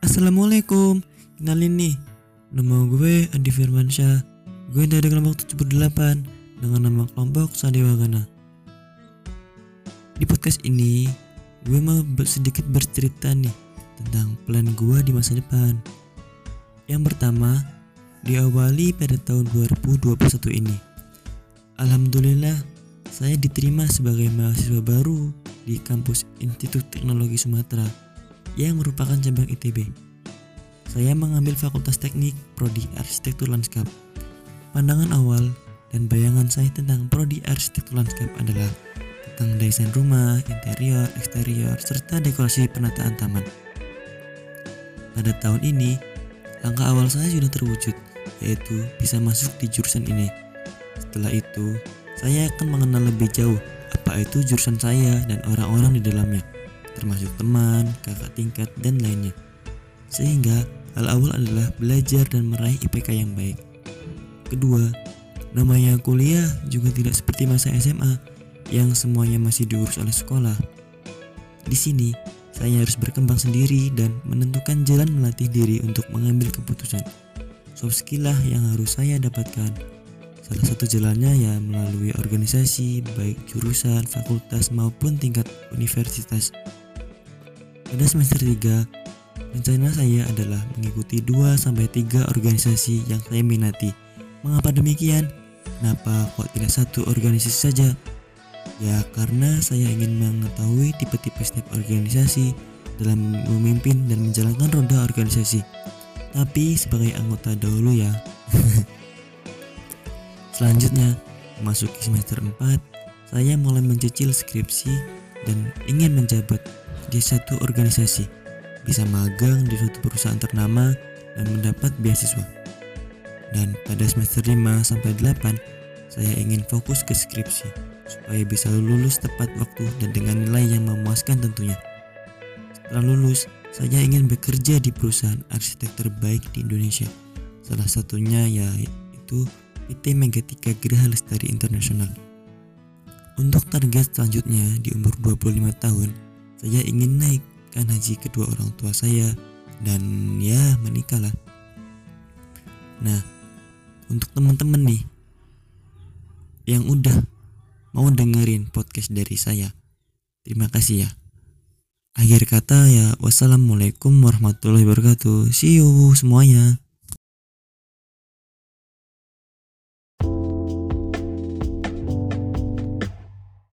Assalamualaikum, kenalin nih Nama gue Andi Firmansyah. Gue dari kelompok 78 Dengan nama kelompok Sandiwagana Di podcast ini Gue mau sedikit bercerita nih Tentang plan gue di masa depan. Yang pertama Diawali pada tahun 2021 ini. Alhamdulillah Saya diterima sebagai mahasiswa baru Di kampus Institut Teknologi Sumatera Yang merupakan cabang ITB saya mengambil Fakultas Teknik Prodi Arsitektur Lanskap. Pandangan awal dan bayangan saya tentang Prodi Arsitektur Lanskap adalah tentang desain rumah, interior, eksterior, serta dekorasi penataan taman. Pada tahun ini, langkah awal saya sudah terwujud, yaitu bisa masuk di jurusan ini. Setelah itu, saya akan mengenal lebih jauh apa itu jurusan saya dan orang-orang di dalamnya, termasuk teman, kakak tingkat, dan lainnya. Sehingga Hal awal adalah belajar dan meraih IPK yang baik. Kedua, namanya kuliah juga tidak seperti masa SMA yang semuanya masih diurus oleh sekolah. Di sini, saya harus berkembang sendiri dan menentukan jalan melatih diri untuk mengambil keputusan. Soft skill lah yang harus saya dapatkan. Salah satu jalannya ya melalui organisasi, baik jurusan, fakultas maupun tingkat universitas. Pada semester 3, Rencana saya adalah mengikuti 2-3 organisasi yang saya minati. Mengapa demikian? Kenapa kok tidak satu organisasi saja? Ya karena saya ingin mengetahui tipe-tipe setiap organisasi dalam memimpin dan menjalankan roda organisasi. Tapi sebagai anggota dahulu ya. Selanjutnya, memasuki semester 4, saya mulai mencicil skripsi dan ingin menjabat di satu organisasi bisa magang di suatu perusahaan ternama dan mendapat beasiswa. Dan pada semester 5 sampai 8, saya ingin fokus ke skripsi supaya bisa lulus tepat waktu dan dengan nilai yang memuaskan tentunya. Setelah lulus, saya ingin bekerja di perusahaan arsitek terbaik di Indonesia. Salah satunya yaitu PT Megatika Geraha Lestari Internasional. Untuk target selanjutnya di umur 25 tahun, saya ingin naik kan haji kedua orang tua saya dan ya menikahlah. Nah, untuk teman-teman nih yang udah mau dengerin podcast dari saya, terima kasih ya. Akhir kata ya wassalamualaikum warahmatullahi wabarakatuh. See you semuanya.